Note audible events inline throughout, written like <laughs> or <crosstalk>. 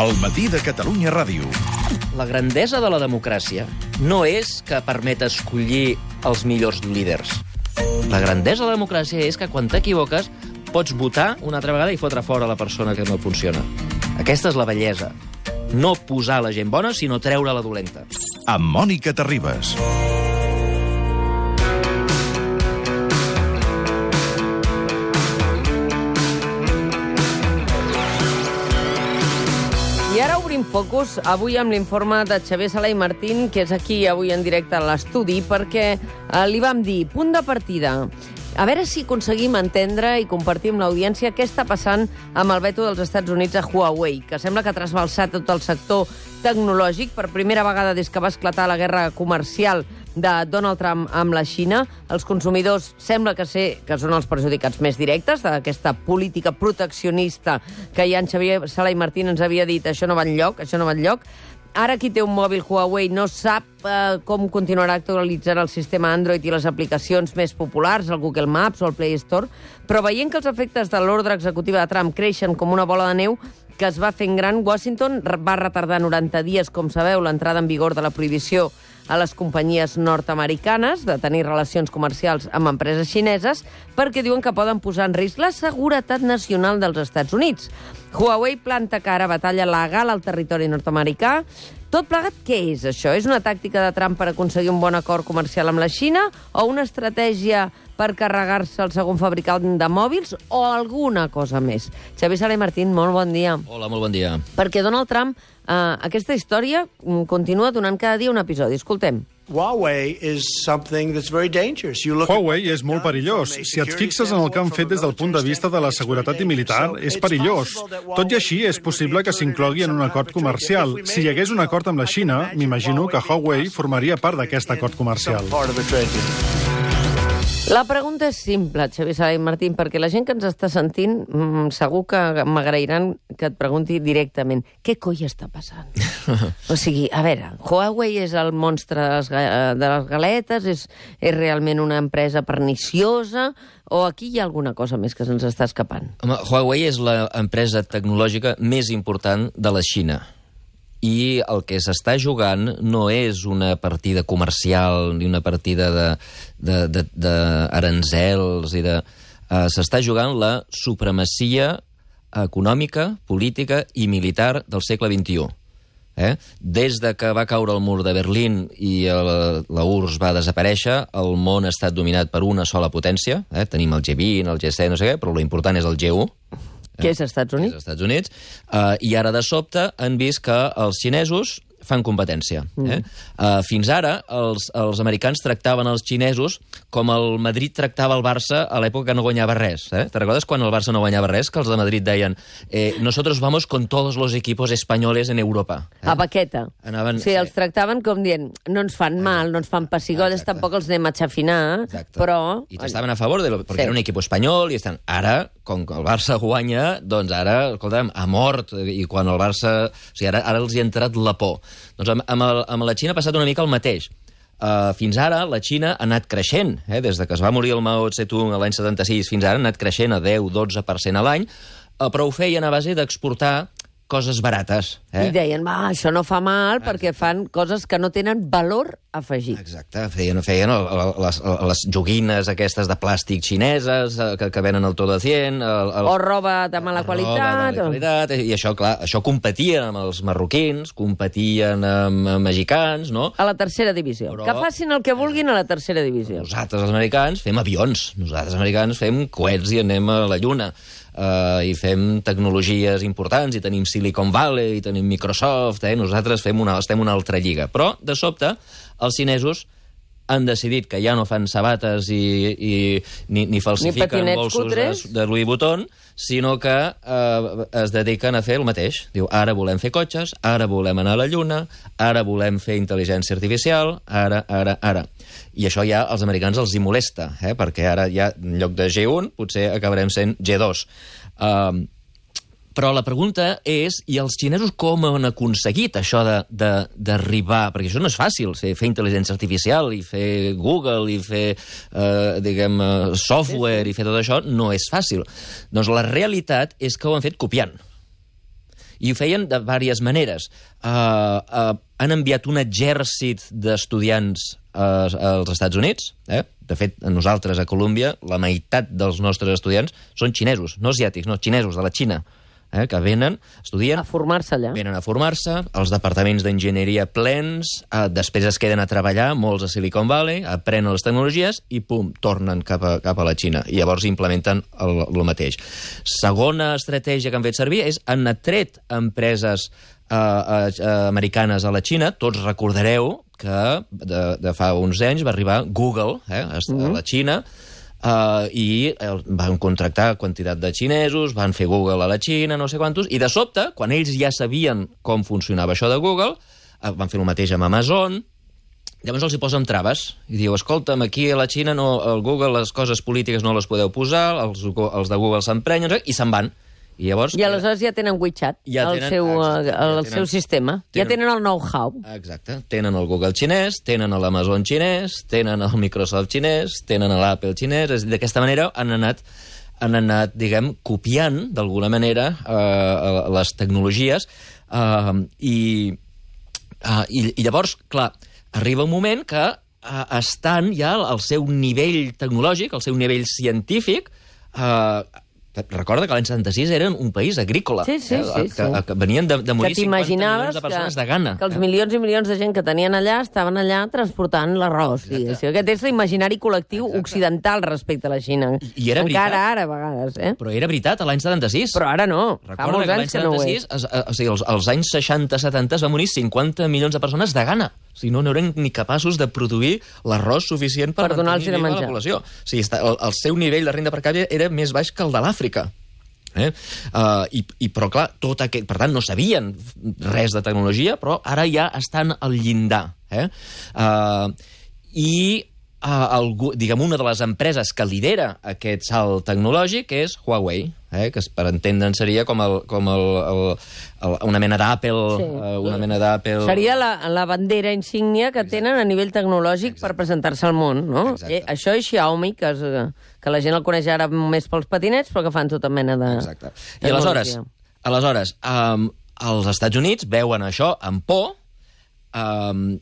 El matí de Catalunya Ràdio. La grandesa de la democràcia no és que permet escollir els millors líders. La grandesa de la democràcia és que quan t'equivoques pots votar una altra vegada i fotre fora la persona que no funciona. Aquesta és la bellesa. No posar la gent bona, sinó treure la dolenta. Amb Mònica Terribas. Focus avui amb l'informe de Xavier Sala i Martín, que és aquí avui en directe a l'estudi, perquè eh, li vam dir, punt de partida, a veure si aconseguim entendre i compartir amb l'audiència què està passant amb el veto dels Estats Units a Huawei, que sembla que ha trasbalsat tot el sector tecnològic per primera vegada des que va esclatar la guerra comercial de Donald Trump amb la Xina. Els consumidors sembla que sé que són els perjudicats més directes d'aquesta política proteccionista que ja en Xavier Sala i Martín ens havia dit això no va enlloc, això no va enlloc. Ara qui té un mòbil Huawei no sap eh, com continuarà actualitzant el sistema Android i les aplicacions més populars, el Google Maps o el Play Store, però veient que els efectes de l'ordre executiva de Trump creixen com una bola de neu, que es va fent gran, Washington va retardar 90 dies, com sabeu, l'entrada en vigor de la prohibició a les companyies nord-americanes de tenir relacions comercials amb empreses xineses perquè diuen que poden posar en risc la seguretat nacional dels Estats Units. Huawei planta cara a batalla legal al territori nord-americà. Tot plegat, què és això? És una tàctica de Trump per aconseguir un bon acord comercial amb la Xina o una estratègia per carregar-se el segon fabricant de mòbils o alguna cosa més? Xavier Sala i Martín, molt bon dia. Hola, molt bon dia. Perquè Donald Trump, eh, aquesta història mm, continua donant cada dia un episodi. Escoltem. Huawei is something that's very dangerous. You look Huawei és molt perillós. Si et fixes en el que han fet des del punt de vista de la seguretat i militar, és perillós. Tot i així, és possible que s'inclogui en un acord comercial. Si hi hagués un acord amb la Xina, m'imagino que Huawei formaria part d'aquest acord comercial. La pregunta és simple, Xavier Sala i Martín, perquè la gent que ens està sentint mm, segur que m'agrairan que et pregunti directament què coi està passant? <laughs> o sigui, a veure, Huawei és el monstre de les, de les galetes? És, és realment una empresa perniciosa? O aquí hi ha alguna cosa més que se'ns està escapant? Home, Huawei és l'empresa tecnològica més important de la Xina. I el que s'està jugant no és una partida comercial ni una partida de, de, de, de aranzels i de... Uh, s'està jugant la supremacia econòmica, política i militar del segle XXI. Eh? Des de que va caure el mur de Berlín i el, la URSS va desaparèixer, el món ha estat dominat per una sola potència. Eh? Tenim el G20, el G7, no sé què, però l'important és el G1, Què és Estats Units? Estats Units, uh, i ara de sobte han vist que els xinesos fan competència. Eh? Uh, fins ara, els, els americans tractaven els xinesos com el Madrid tractava el Barça a l'època que no guanyava res. Eh? Te recordes quan el Barça no guanyava res, que els de Madrid deien eh, nosotros vamos con todos los equipos españoles en Europa. A baqueta. Anaven- sí, els tractaven com dient, no ens fan mal, no ens fan pessigolles, tampoc els anem a xafinar, Exacte. però... I estaven a favor, de, perquè Sí. era un equip espanyol, i estan... Ara, com que el Barça guanya, doncs ara, escolta'm, ha mort, i quan el Barça... O sigui, ara, ara els hi ha entrat la por. Doncs amb, amb, el, amb la Xina ha passat una mica el mateix. Uh, fins ara la Xina ha anat creixent, eh? des de que es va morir el Mao Tse-tung l'any 76 fins ara ha anat creixent a 10-12% a l'any, uh, però ho feien a base d'exportar coses barates. Eh? I deien, va, això no fa mal perquè fan coses que no tenen valor afegit. Exacte, feien, feien les, les joguines aquestes de plàstic xineses eh, que, que venen al tot de 100... El, el, O roba de mala roba qualitat. de mala o- qualitat, I això, clar, això competia amb els marroquins, competien amb, amb mexicans, no? A la tercera divisió. Però- Que facin el que vulguin a la tercera divisió. Nosaltres, els americans, fem avions. Nosaltres, els americans, fem coets i anem a la Lluna. Uh, I fem tecnologies importants, i tenim Silicon Valley, i tenim Microsoft, eh? nosaltres fem una, estem una altra lliga. Però, de sobte, els xinesos han decidit que ja no fan sabates i, i ni, ni falsifiquen patinets bolsos de, de Louis Vuitton, sinó que eh, es dediquen a fer el mateix. Diu, ara volem fer cotxes, ara volem anar a la Lluna, ara volem fer intel·ligència artificial, ara, ara, ara. I això ja als americans els hi molesta, eh? perquè ara ja, en lloc de G1, potser acabarem sent G2. Uh, però la pregunta és, i els xinesos com han aconseguit això d'arribar... Perquè això no és fàcil, fer, fer intel·ligència artificial i fer Google i fer, eh, diguem, eh, software i fer tot això no és fàcil. Doncs la realitat és que ho han fet copiant. I ho feien de diverses maneres. Uh, uh, han enviat un exèrcit d'estudiants uh, als Estats Units. Eh? De fet, nosaltres, a Colòmbia, la meitat dels nostres estudiants són xinesos, no asiàtics, no, xinesos, de la Xina eh, que venen, estudien... A formar-se allà. Venen a formar-se, els departaments d'enginyeria plens, eh, després es queden a treballar, molts a Silicon Valley, aprenen les tecnologies i, pum, tornen cap a, cap a la Xina. I llavors implementen el, el mateix. Segona estratègia que han fet servir és han atret empreses eh, eh, americanes a la Xina. Tots recordareu que de, de fa uns anys va arribar Google eh, a, a la Xina, Uh, i van contractar quantitat de xinesos, van fer Google a la Xina, no sé quantos, i de sobte, quan ells ja sabien com funcionava això de Google, uh, van fer el mateix amb Amazon, llavors els hi posen traves, i diu, escolta'm, aquí a la Xina no, el Google les coses polítiques no les podeu posar, els, els de Google s'emprenyen, i se'n van. I llavors... I aleshores ja tenen WeChat, Ja el, tenen- seu, exacte, el, ja tenen- seu sistema. Ja tenen- tenen el know-how. Exacte. Tenen el Google xinès, tenen l'Amazon xinès, tenen el Microsoft xinès, tenen l'Apple xinès... D'aquesta manera han anat han anat, diguem, copiant, d'alguna manera, eh, les tecnologies eh, i, eh, i, i llavors, clar, arriba un moment que eh, estan ja al seu nivell tecnològic, al seu nivell científic, eh, recorda que l'any 76 eren un país agrícola. Sí, sí, eh, sí, que, sí. que venien de, de morir que 50 t'imaginaves milions de persones de gana. que els eh? milions i milions de gent que tenien allà estaven allà transportant l'arròs. diguéssim. Aquest és l'imaginari col·lectiu Exacte. occidental respecte a la Xina. I era Encara veritat. ara, a vegades, eh? Però era veritat, a l'any 76. Però ara no. Fa Recorda molts que l'any anys que no ho 76, és. es, eh, o sigui, als, als anys 60-70 es va morir 50 milions de persones de gana. O sigui, no, no eren ni capaços de produir l'arròs suficient per, Per mantenir viva la població. O sigui, està, el, el seu nivell de renda per càpita era més baix que el de l'Àfrica. Eh? Uh, i, i, però, clar, tot aquest, per tant, no sabien res de tecnologia, però ara ja estan al llindar. Eh? Uh, I uh, algú, diguem, una de les empreses que lidera aquest salt tecnològic és Huawei, eh? que per entendre'n seria com, el, com el, el, el, una mena d'Apple, Sí. uh, una mena d'Apple... Seria la, la bandera insígnia que tenen a nivell tecnològic per presentar-se al món, no? Exacte. Eh, això és Xiaomi, que, és, eh, que la gent el coneix ara més pels patinets, però que fan tota mena de... Exacte. I aleshores, aleshores um, els Estats Units veuen això amb por um,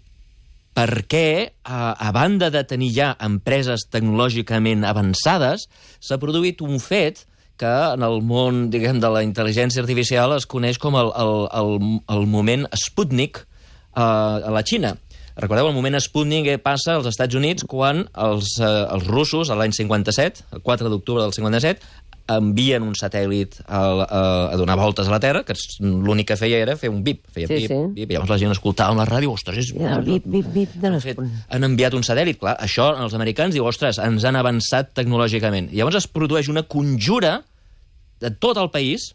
perquè, a, a banda de tenir ja empreses tecnològicament avançades, s'ha produït un fet que en el món diguem, de la intel·ligència artificial es coneix com el, el, el, el moment Sputnik uh, a la Xina. Recordeu, el moment Sputnik eh, passa als Estats Units quan els, eh, els russos, l'any 57, el 4 d'octubre del 57, envien un satèl·lit a, a, a donar voltes a la Terra, que l'únic que feia era fer un bip. Feia Sí, bip, sí. bip, i llavors la gent escoltava en la ràdio, ostres, és... I el bip, bip, bip de les... fet, han enviat un satèl·lit, clar, això els americans diu, ostres, ens han avançat tecnològicament. Llavors es produeix una conjura de tot el país,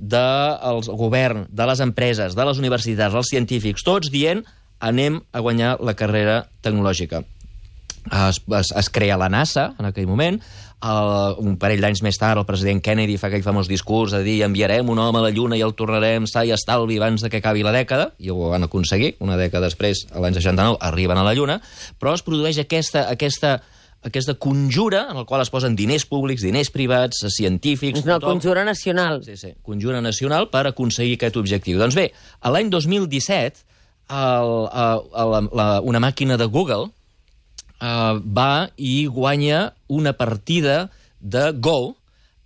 del govern, de les empreses, de les universitats, dels científics, tots dient anem a guanyar la carrera tecnològica. Es, es, es crea la NASA en aquell moment, el, un parell d'anys més tard el president Kennedy fa aquell famós discurs de dir enviarem un home a la Lluna i el tornarem sa i estalvi abans de que acabi la dècada, i ho van aconseguir, una dècada després, a l'any 69, arriben a la Lluna, però es produeix aquesta, aquesta, aquesta conjura en la qual es posen diners públics, diners privats, científics... Una tothom. conjura nacional. Sí, sí, conjura nacional per aconseguir aquest objectiu. Doncs bé, l'any 2017, el, el, el, la, una màquina de Google uh, va i guanya una partida de Go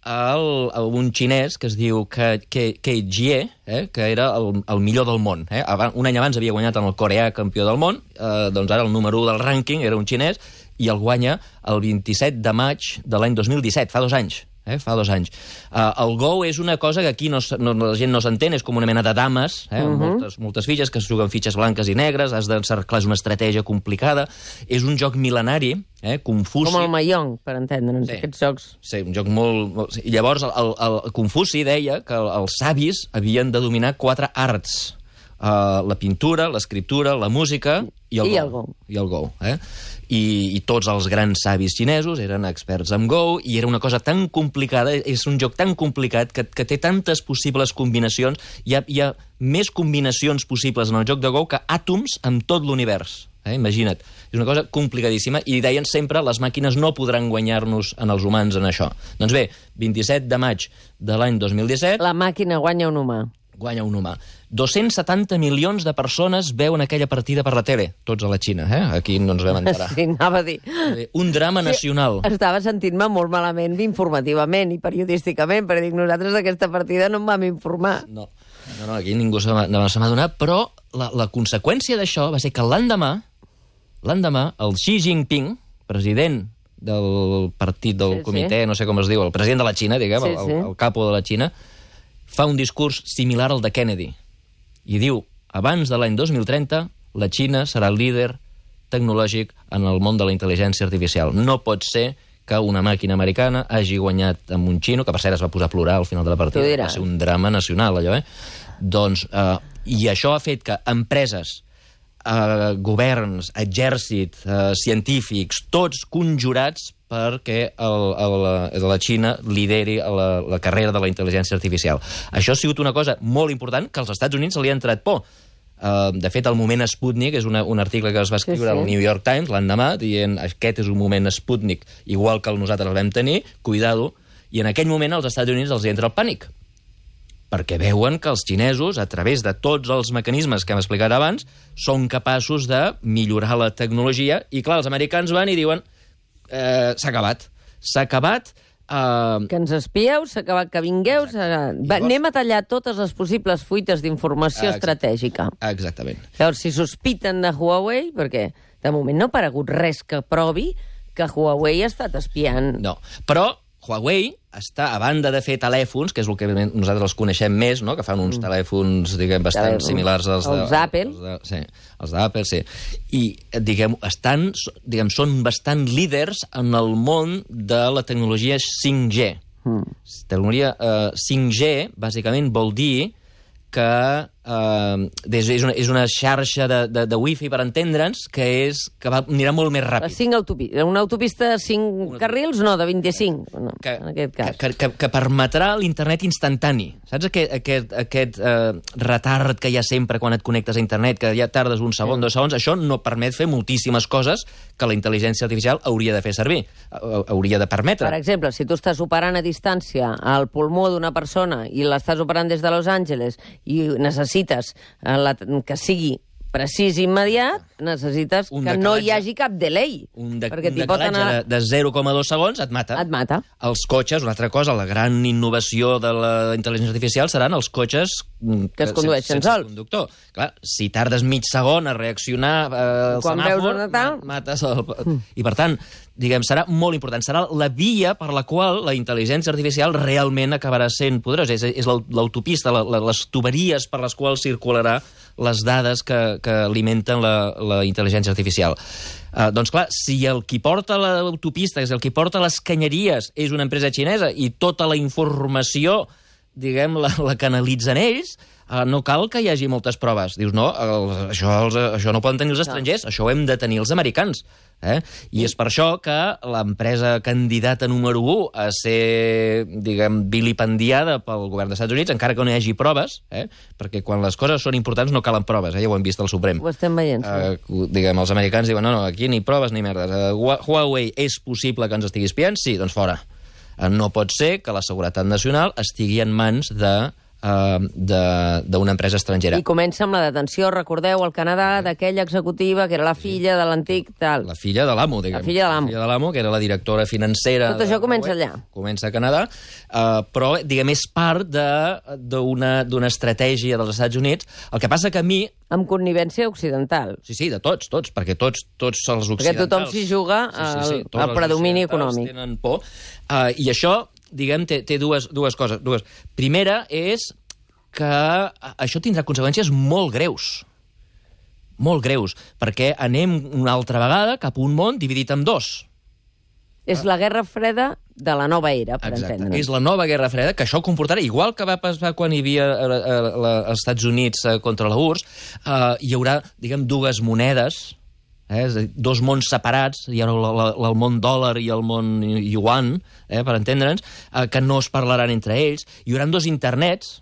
a un xinès que es diu Ke, Ke, Ke Jie, eh, que era el, el millor del món. Eh? Aba- Un any abans havia guanyat en el coreà campió del món, eh, doncs ara el número 1 del rànquing era un xinès, i el guanya el 27 de maig de l'any 2017, fa dos anys. Eh, fa dos anys. Uh, el Go és una cosa que aquí no, no, la gent no s'entén, és com una mena de dames, eh, uh -huh. moltes, moltes fitxes que es juguen fitxes blanques i negres, has d'encerclar, és una estratègia complicada, és un joc mil·lenari, eh, Confuci... Com el Mahjong, per entendre'ns, Sí. aquests jocs. Sí, un joc molt... molt... I llavors el, el, el Confuci deia que el- els savis havien de dominar quatre arts. Uh, la pintura, l'escriptura, la música i el I Go. el Go. I el Go, eh? I, I tots els grans savis xinesos eren experts en Go i era una cosa tan complicada, és un joc tan complicat que, que té tantes possibles combinacions, hi ha, hi ha més combinacions possibles en el joc de Go que àtoms en tot l'univers. Eh? Imagina't. És una cosa complicadíssima i deien sempre les màquines no podran guanyar-nos en els humans en això. Doncs bé, 27 de maig de l'any 2017... La màquina guanya un humà. Guanya un humà. 270 milions de persones veuen aquella partida per la tele, tots a la Xina, eh? Aquí no ens vam enterar. <laughs> Sí, anava a dir. Un drama nacional. Estava sentint-me molt malament informativament i periodísticament, perquè dic, nosaltres d'aquesta partida no em vam informar. No, no, no aquí ningú se m'ha no se m'ha donat, però la, la conseqüència d'això va ser que l'endemà, l'endemà, el Xi Jinping, president del partit del Sí, sí. comitè, no sé com es diu, el president de la Xina, diguem, Sí, el, sí. el, el capo de la Xina, fa un discurs similar al de Kennedy i diu, abans de l'any 2030, la Xina serà el líder tecnològic en el món de la intel·ligència artificial. No pot ser que una màquina americana hagi guanyat amb un xino, que per cert es va posar a plorar al final de la partida. Va ser un drama nacional, allò, eh? Doncs, eh, I això ha fet que empreses, eh, governs, exèrcit, eh, científics, tots conjurats perquè el, el, la Xina lideri la, la carrera de la intel·ligència artificial. Això ha sigut una cosa molt important que als Estats Units se li ha entrat por. Uh, de fet, el moment Sputnik és una, un article que es va escriure Sí, sí. al New York Times l'endemà, dient aquest és un moment Sputnik igual que el nosaltres el vam tenir, cuidado, i en aquell moment als Estats Units els entra el pànic perquè veuen que els xinesos, a través de tots els mecanismes que hem explicat abans, són capaços de millorar la tecnologia, i clar, els americans van i diuen eh, s'ha acabat. S'ha acabat... Eh, Que ens espieu, s'ha acabat que vingueu... Va, anem a tallar totes les possibles fuites d'informació Exacte. estratègica. exactament. Llavors, si sospiten de Huawei, perquè de moment no ha aparegut res que provi que Huawei ha estat espiant. No. Però Huawei està, a banda de fer telèfons, que és el que nosaltres els coneixem més, no? que fan uns telèfons, diguem, bastant Telèfons. similars als de... Els Apple. Els de, sí, els d'Apple, sí. I, diguem, estan, diguem, són bastant líders en el món de la tecnologia 5G. Mm. Tecnologia eh, 5G, bàsicament, vol dir que eh, és, és, una, és una xarxa de, de, de wifi, per entendre'ns, que, és, que va, anirà molt més ràpid. cinc autopistes. Una autopista de 5 carrils? No, de 25. No, que, en aquest cas. Que, que, que permetrà l'internet instantani. Saps aquest, aquest, aquest eh, retard que hi ha sempre quan et connectes a internet, que ja tardes un segon, dos segons? Això no permet fer moltíssimes coses que la intel·ligència artificial hauria de fer servir, hauria de permetre. Per exemple, si tu estàs operant a distància al pulmó d'una persona i l'estàs operant des de Los Angeles i necessites eh, la, que sigui precís i immediat, necessites Un que no hi hagi cap delay. un, de, perquè un decalatge anar... de, de 0,2 segons et mata. Et mata. Els cotxes, una altra cosa, la gran innovació de la intel·ligència artificial seran els cotxes mm, Que es condueixen sense sols. conductor. Clar, si tardes mig segon a reaccionar eh, el Quan veus semàfor, ma- mates el... I per tant, diguem, serà molt important. Serà la via per la qual la intel·ligència artificial realment acabarà sent poderosa. És, és l'au- l'autopista, la, la, les tuberies per les quals circularà les dades que, que alimenten la, la intel·ligència artificial. Uh, doncs clar, si el qui porta l'autopista, és el qui porta les canyeries, és una empresa xinesa i tota la informació diguem, la, la canalitzen ells, uh, no cal que hi hagi moltes proves. Dius, no, el, això, els, això no poden tenir els estrangers, això ho hem de tenir els americans. Eh? I és per això que l'empresa candidata número 1 a ser, diguem, vilipendiada pel govern dels Estats Units, encara que no hi hagi proves, eh? perquè quan les coses són importants no calen proves, eh? ja ho hem vist al Suprem. Ho estem veient. sí. Uh, diguem, els americans diuen, no, no, aquí ni proves ni merdes. Uh, Huawei és possible que ens estigui espiant? Sí, doncs fora. Uh, no pot ser que la seguretat nacional estigui en mans de- d'una empresa estrangera. I comença amb la detenció, recordeu, al Canadà, d'aquella executiva que era la filla de l'antic tal. La filla de l'amo, diguem. La filla de l'amo. La filla de l'amo, que era la directora financera... Tot això comença allà. Comença a Canadà, uh, però, diguem, és part de- d'una estratègia dels Estats Units. El que passa que a mi... Amb connivència occidental. Sí, sí, de tots, tots, perquè tots, tots els Perquè occidentals... tothom s'hi juga al- tots al els predomini econòmic. Tenen por. Uh, I això, diguem, té, té dues, dues coses. Dues. Primera és que això tindrà conseqüències molt greus molt greus, perquè anem una altra vegada cap a un món dividit en dos. És la guerra freda de la nova era, per Exacte. entendre'ns. És la nova Guerra Freda, que això comportarà, igual que va passar quan hi havia eh, eh, als Estats Units eh, contra la URSS, eh, hi haurà, diguem, dues monedes, eh, és a dir, dos mons separats, hi la, la, el món dòlar i el món yuan, eh, per entendre'ns, eh, que no es parlaran entre ells. Hi haurà dos internets,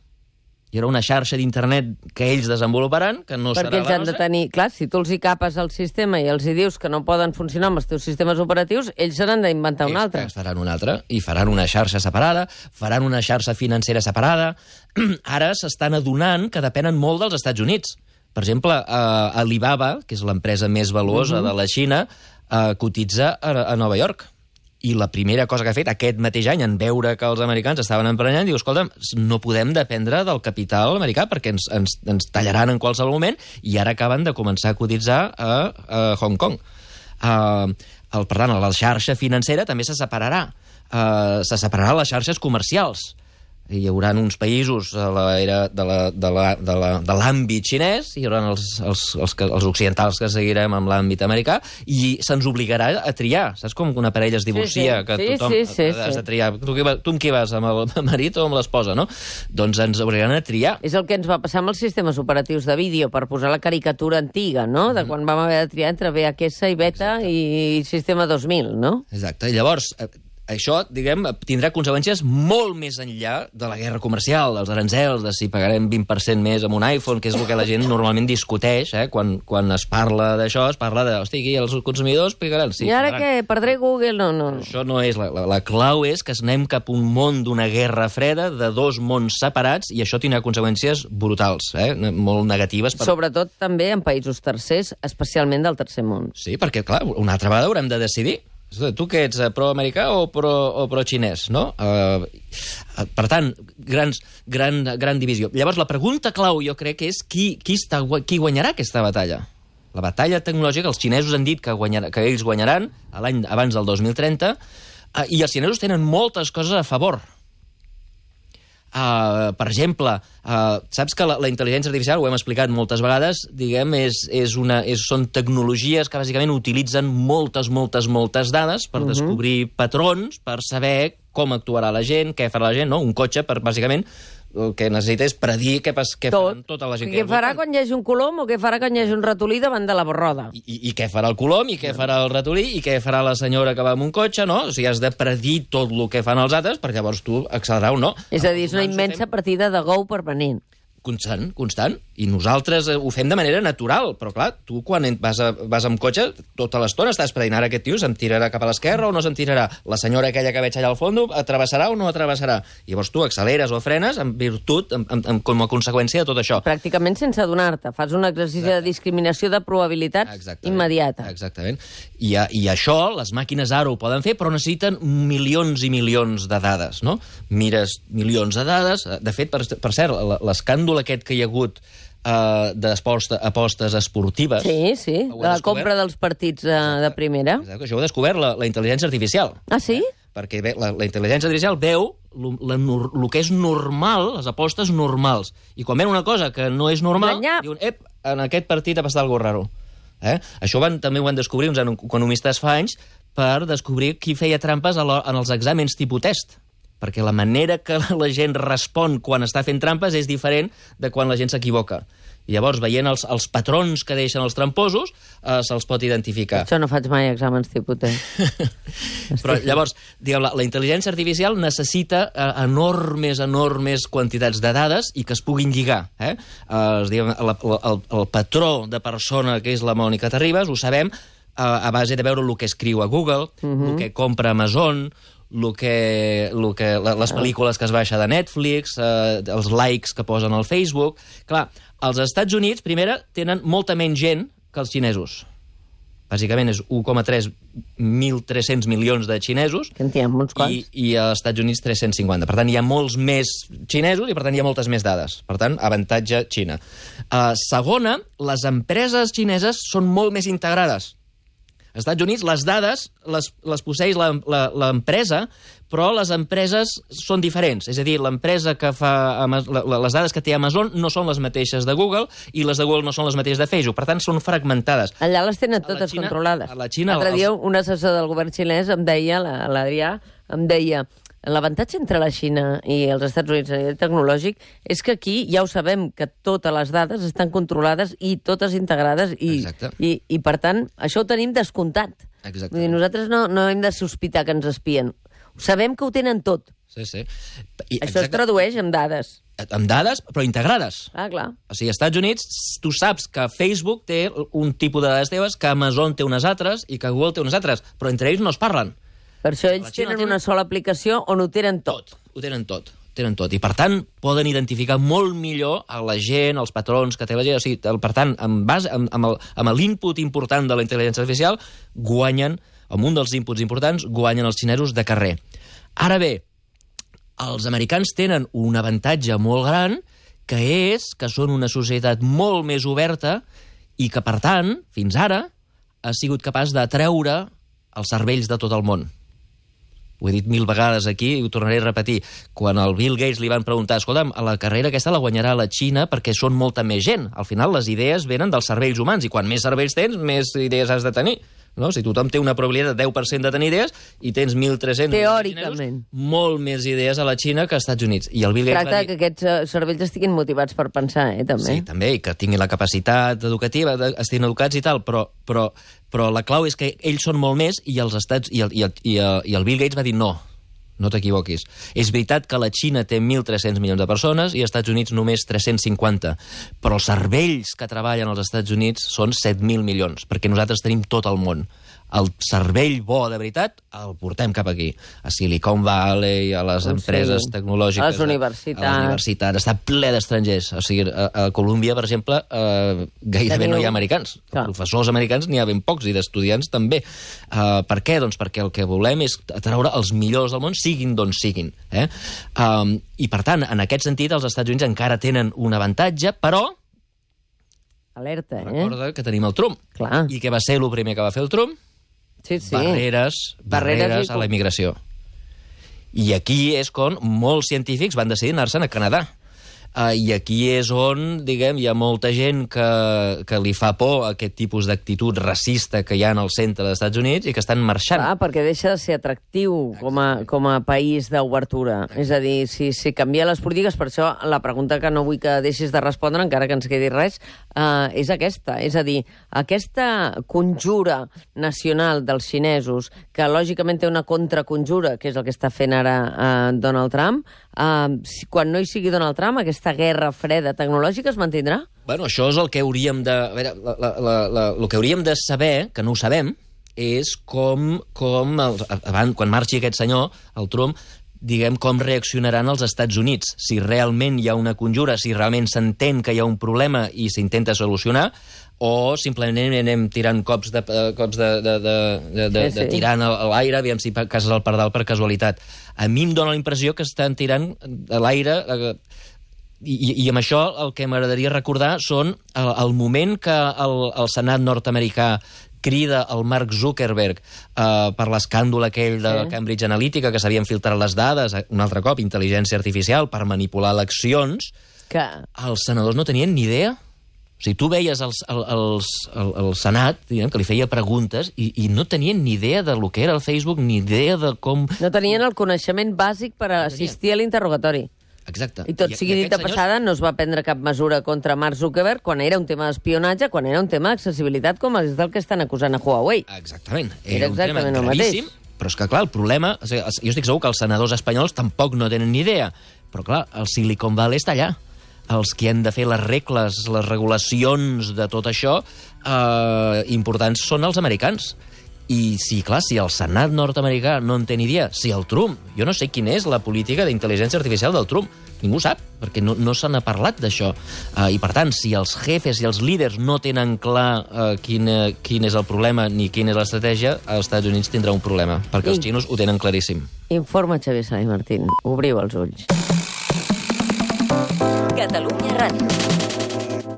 Hi haurà una xarxa d'internet que ells desenvoluparan, que no Perquè serà ells la han de tenir... Clar, si tu els hi capes el sistema i els hi dius que no poden funcionar amb els teus sistemes operatius, ells se n'han d'inventar un Ells- altre. ells faran una altra, i faran una xarxa separada, faran una xarxa financera separada. <clears throat> Ara s'estan adonant que depenen molt dels Estats Units. Per exemple, eh, Alibaba, que és l'empresa més valuosa de la Xina, eh, cotitza a, a Nova York. I la primera cosa que ha fet aquest mateix any, en veure que els americans estaven emprenyant, diu, escolta, no podem dependre del capital americà perquè ens, ens, ens tallaran en qualsevol moment i ara acaben de començar a cotitzar a, a Hong Kong. Uh, el, per tant, la xarxa financera també se separarà. Uh, se separarà les xarxes comercials. Hi haurà uns països a l'era de la- de la- de la- de l'àmbit xinès, hi haurà els, els, els, que- els occidentals que seguirem amb l'àmbit americà, i se'ns obligarà a triar. Saps com una parella es divorcia, sí. que Sí, tothom sí, sí, has sí. de triar. Tu, tu amb qui vas, amb el <laughs> marit o amb l'esposa, no? Doncs ens obligaran a triar. És el que ens va passar amb els sistemes operatius de vídeo, per posar la caricatura antiga, no?, de quan vam haver de triar entre VHS i Beta i Sistema 2000, no? Exacte. I llavors, eh, això, diguem, tindrà conseqüències molt més enllà de la guerra comercial, dels aranzels, de si pagarem 20% més amb un iPhone, que és el que la gent normalment discuteix, eh? Quan, quan es parla d'això, es parla de, hosti, aquí els consumidors pagaran. Sí, I ara pagaran. què? Perdré Google? No, no. Això no és... La, la, la clau és que anem cap a un món d'una guerra freda, de dos mons separats, i això tindrà conseqüències brutals, eh? molt negatives. Per... Sobretot també en països tercers, especialment del tercer món. Sí, perquè, clar, una altra vegada haurem de decidir. Tu què ets, eh, pro-americà o pro- pro-xinès, no? Uh, per tant, grans, gran, gran divisió. Llavors, la pregunta clau, jo crec, és qui, qui, està, qui guanyarà aquesta batalla? La batalla tecnològica, els xinesos han dit que, guanyar, que ells guanyaran l'any abans del 2030, uh, i els xinesos tenen moltes coses a favor. Uh, per exemple, uh, saps que la, la intel·ligència artificial, ho hem explicat moltes vegades, diguem, és, és una, és, són tecnologies que bàsicament utilitzen moltes, moltes, moltes dades per uh -huh. descobrir patrons, per saber com actuarà la gent, què farà la gent, no? Un cotxe, per, bàsicament, el que necessita és predir què, pas, què faran tota la gent que Què farà quan hi hagi un colom o què farà quan hi hagi un ratolí davant de la roda? I, i, I què farà el colom, i què farà el ratolí, i què farà la senyora que va amb un cotxe, no? O sigui, has de predir tot el que fan els altres, perquè llavors tu accelerar o no. És a dir, és una immensa fem partida de gou permanent. Constant, constant. I nosaltres eh, ho fem de manera natural, però clar, tu quan vas, a, vas amb cotxe, tota l'estona estàs predint ara aquest tio se'm tirarà cap a l'esquerra o no se'm tirarà. La senyora aquella que veig allà al fons atravessarà o no atravessarà. Llavors tu acceleres o frenes en virtut, en, en, en, com a conseqüència de tot això. Pràcticament sense adonar-te. Fas un exercici de discriminació de probabilitats Exactament. immediata. Exactament. I, a- I això, les màquines ara ho poden fer, però necessiten milions i milions de dades, no? Mires milions de dades. De fet, per, per cert, l- l'escàndol aquest que hi ha hagut uh, d'apostes esportives... Sí, sí, de la descobert. compra dels partits eh, de primera. Exacte, això ho ha descobert la, la intel·ligència artificial. Ah, sí? Perquè bé, la, la intel·ligència artificial veu el que és normal, les apostes normals. I quan ven una cosa que no és normal, Enganyar. diuen, ep, en aquest partit ha passat alguna raro. Eh? Això van, també ho van descobrir uns economistes fa anys per descobrir qui feia trampes en els exàmens tipus test perquè la manera que <laughs> la gent respon quan està fent trampes és diferent de quan la gent s'equivoca. I llavors, veient els, els patrons que deixen els tramposos, eh, se'ls pot identificar. Això no faig mai exàmens tipus T. <laughs> Però llavors, diguem, la, la intel·ligència artificial necessita eh, enormes, enormes quantitats de dades i que es puguin lligar. Eh? Eh, diguem, la, la, el, el patró de persona que és la Mònica Terribas, ho sabem, eh, a base de veure el que escriu a Google, uh -huh. el que compra a Amazon, el que, el que, les pel·lícules que es baixa de Netflix, eh, els likes que posen al Facebook... Clar, els Estats Units, primera, tenen molta menys gent que els xinesos. Bàsicament és 1,3 1.300 milions de xinesos Que en tinguem uns quants. i, i als Estats Units 350. Per tant, hi ha molts més xinesos i, per tant, hi ha moltes més dades. Per tant, avantatge Xina. Uh, segona, les empreses xineses són molt més integrades. Als Estats Units les dades les, les posseix l'empresa, però les empreses són diferents. És a dir, l'empresa que fa... Les dades que té Amazon no són les mateixes de Google i les de Google no són les mateixes de Facebook. Per tant, són fragmentades. Allà les tenen totes Xina- controlades. a la Xina L'altre els- dia un assessor del govern xinès em deia, la- l'Adrià, em deia l'avantatge entre la Xina i els Estats Units a nivell tecnològic és que aquí ja ho sabem que totes les dades estan controlades i totes integrades i, Exacte. i, i per tant, això ho tenim descomptat. Vull dir, nosaltres no, no hem de sospitar que ens espien. Sabem que ho tenen tot. Sí, sí. I, Això es tradueix en dades. Amb dades, però integrades. Ah, clar. O sigui, als Estats Units, tu saps que Facebook té un tipus de dades teves, que Amazon té unes altres i que Google té unes altres, però entre ells no es parlen. Per això ells tenen una sola aplicació on ho tenen tot. Tot. Ho tenen tot. Tenen tot. I, per tant, poden identificar molt millor a la gent, els patrons que té la gent. O sigui, per tant, amb, base, amb, amb el- amb l'input important de la intel·ligència artificial, guanyen, amb un dels inputs importants, guanyen els xinesos de carrer. Ara bé, els americans tenen un avantatge molt gran, que és que són una societat molt més oberta i que, per tant, fins ara, ha sigut capaç d'atreure els cervells de tot el món. Ho he dit mil vegades aquí i ho tornaré a repetir. Quan al Bill Gates li van preguntar, escolta'm, a la carrera aquesta la guanyarà la Xina perquè són molta més gent. Al final les idees venen dels cervells humans i quan més cervells tens, més idees has de tenir. No? Si tothom té una probabilitat de 10% de tenir idees i tens 1.300... Teòricament. Molt més idees a la Xina que als Estats Units. I el Bill Gates Tracta que aquests eh, cervells estiguin motivats per pensar, eh, també. Sí, també, i que tinguin la capacitat educativa, de, estiguin educats i tal, però, però, però la clau és que ells són molt més i els estats i el, i el, i el, i el Bill Gates va dir no, no t'equivoquis. És veritat que la Xina té 1.300 milions de persones i als Estats Units només 350, però els cervells que treballen als Estats Units són 7.000 milions, perquè nosaltres tenim tot el món. El cervell bo de veritat el portem cap aquí, a Silicon Valley, a les Oh, sí. empreses tecnològiques... A les universitats. A les universitats. Està ple d'estrangers. O sigui, a, a Colòmbia, per exemple, eh, gairebé Teniu- no hi ha americans. Clar. Professors americans n'hi ha ben pocs, i d'estudiants també. Uh, per què? Doncs perquè el que volem és atraure els millors del món, siguin d'on siguin. Eh? Um, I, per tant, en aquest sentit, els Estats Units encara tenen un avantatge, però Alerta, eh? recorda que tenim el Trump. Clar. I què va ser el primer que va fer el Trump? Sí, sí. barreres, Barreres barreres i- a la immigració. I aquí és quan molts científics van decidir anar-se'n a Canadà. Uh, I aquí és on, diguem, hi ha molta gent que, que li fa por aquest tipus d'actitud racista que hi ha en el centre dels Estats Units i que estan marxant. Clar, perquè deixa de ser atractiu com a, com a país d'obertura. És a dir, si, si canvia les polítiques, per això la pregunta que no vull que deixis de respondre, encara que ens quedi res, eh, és aquesta. És a dir, aquesta conjura nacional dels xinesos, que lògicament té una contraconjura, que és el que està fent ara eh, Donald Trump, eh, si, quan no hi sigui Donald Trump, aquesta guerra freda tecnològica es mantindrà? Bueno, això és el que hauríem de... A veure, la, la, la, la, el que hauríem de saber, que no ho sabem, és com, com el, abans, quan marxi aquest senyor, el Trump, diguem, com reaccionaran els Estats Units. Si realment hi ha una conjura, si realment s'entén que hi ha un problema i s'intenta solucionar, o simplement anem tirant cops de, eh, cops de, de, de, de, de, Sí, de sí. tirant a l'aire, aviam si cases el pardal per casualitat. A mi em dóna la impressió que estan tirant a l'aire eh, i, i amb això el que m'agradaria recordar són el, el moment que el, el Senat nord-americà crida el Mark Zuckerberg eh, per l'escàndol aquell de Sí. Cambridge Analytica, que s'havien filtrat les dades, eh, un altre cop, intel·ligència artificial, per manipular eleccions, Que... els senadors no tenien ni idea. O sigui, tu veies els, el, els, el, el Senat, diguem, que li feia preguntes, i, i no tenien ni idea de lo que era el Facebook, ni idea de com... No tenien el coneixement bàsic per assistir a l'interrogatori. Exacte. I tot sigui dit de senyors- passada, no es va prendre cap mesura contra Mark Zuckerberg quan era un tema d'espionatge, quan era un tema d'accessibilitat, com és del que estan acusant a Huawei. Exactament. Era un tema exactament el gravíssim, mateix. Però és que, clar, el problema... O sigui, jo estic segur que els senadors espanyols tampoc no tenen ni idea. Però, clar, el Silicon Valley està allà. Els que han de fer les regles, les regulacions de tot això, eh, importants són els americans. I sí, clar, si el Senat nord-americà no en té ni idea, si el Trump... Jo no sé quina és la política d'intel·ligència artificial del Trump. Ningú sap, perquè no, no se n'ha parlat d'això. Uh, I, per tant, si els jefes i els líders no tenen clar uh, quin, uh, quin és el problema ni quina és l'estratègia, als Estats Units tindrà un problema, perquè els I- xinos ho tenen claríssim. Informa Xavier Sala i Martín. Obriu els ulls. Catalunya Ràdio.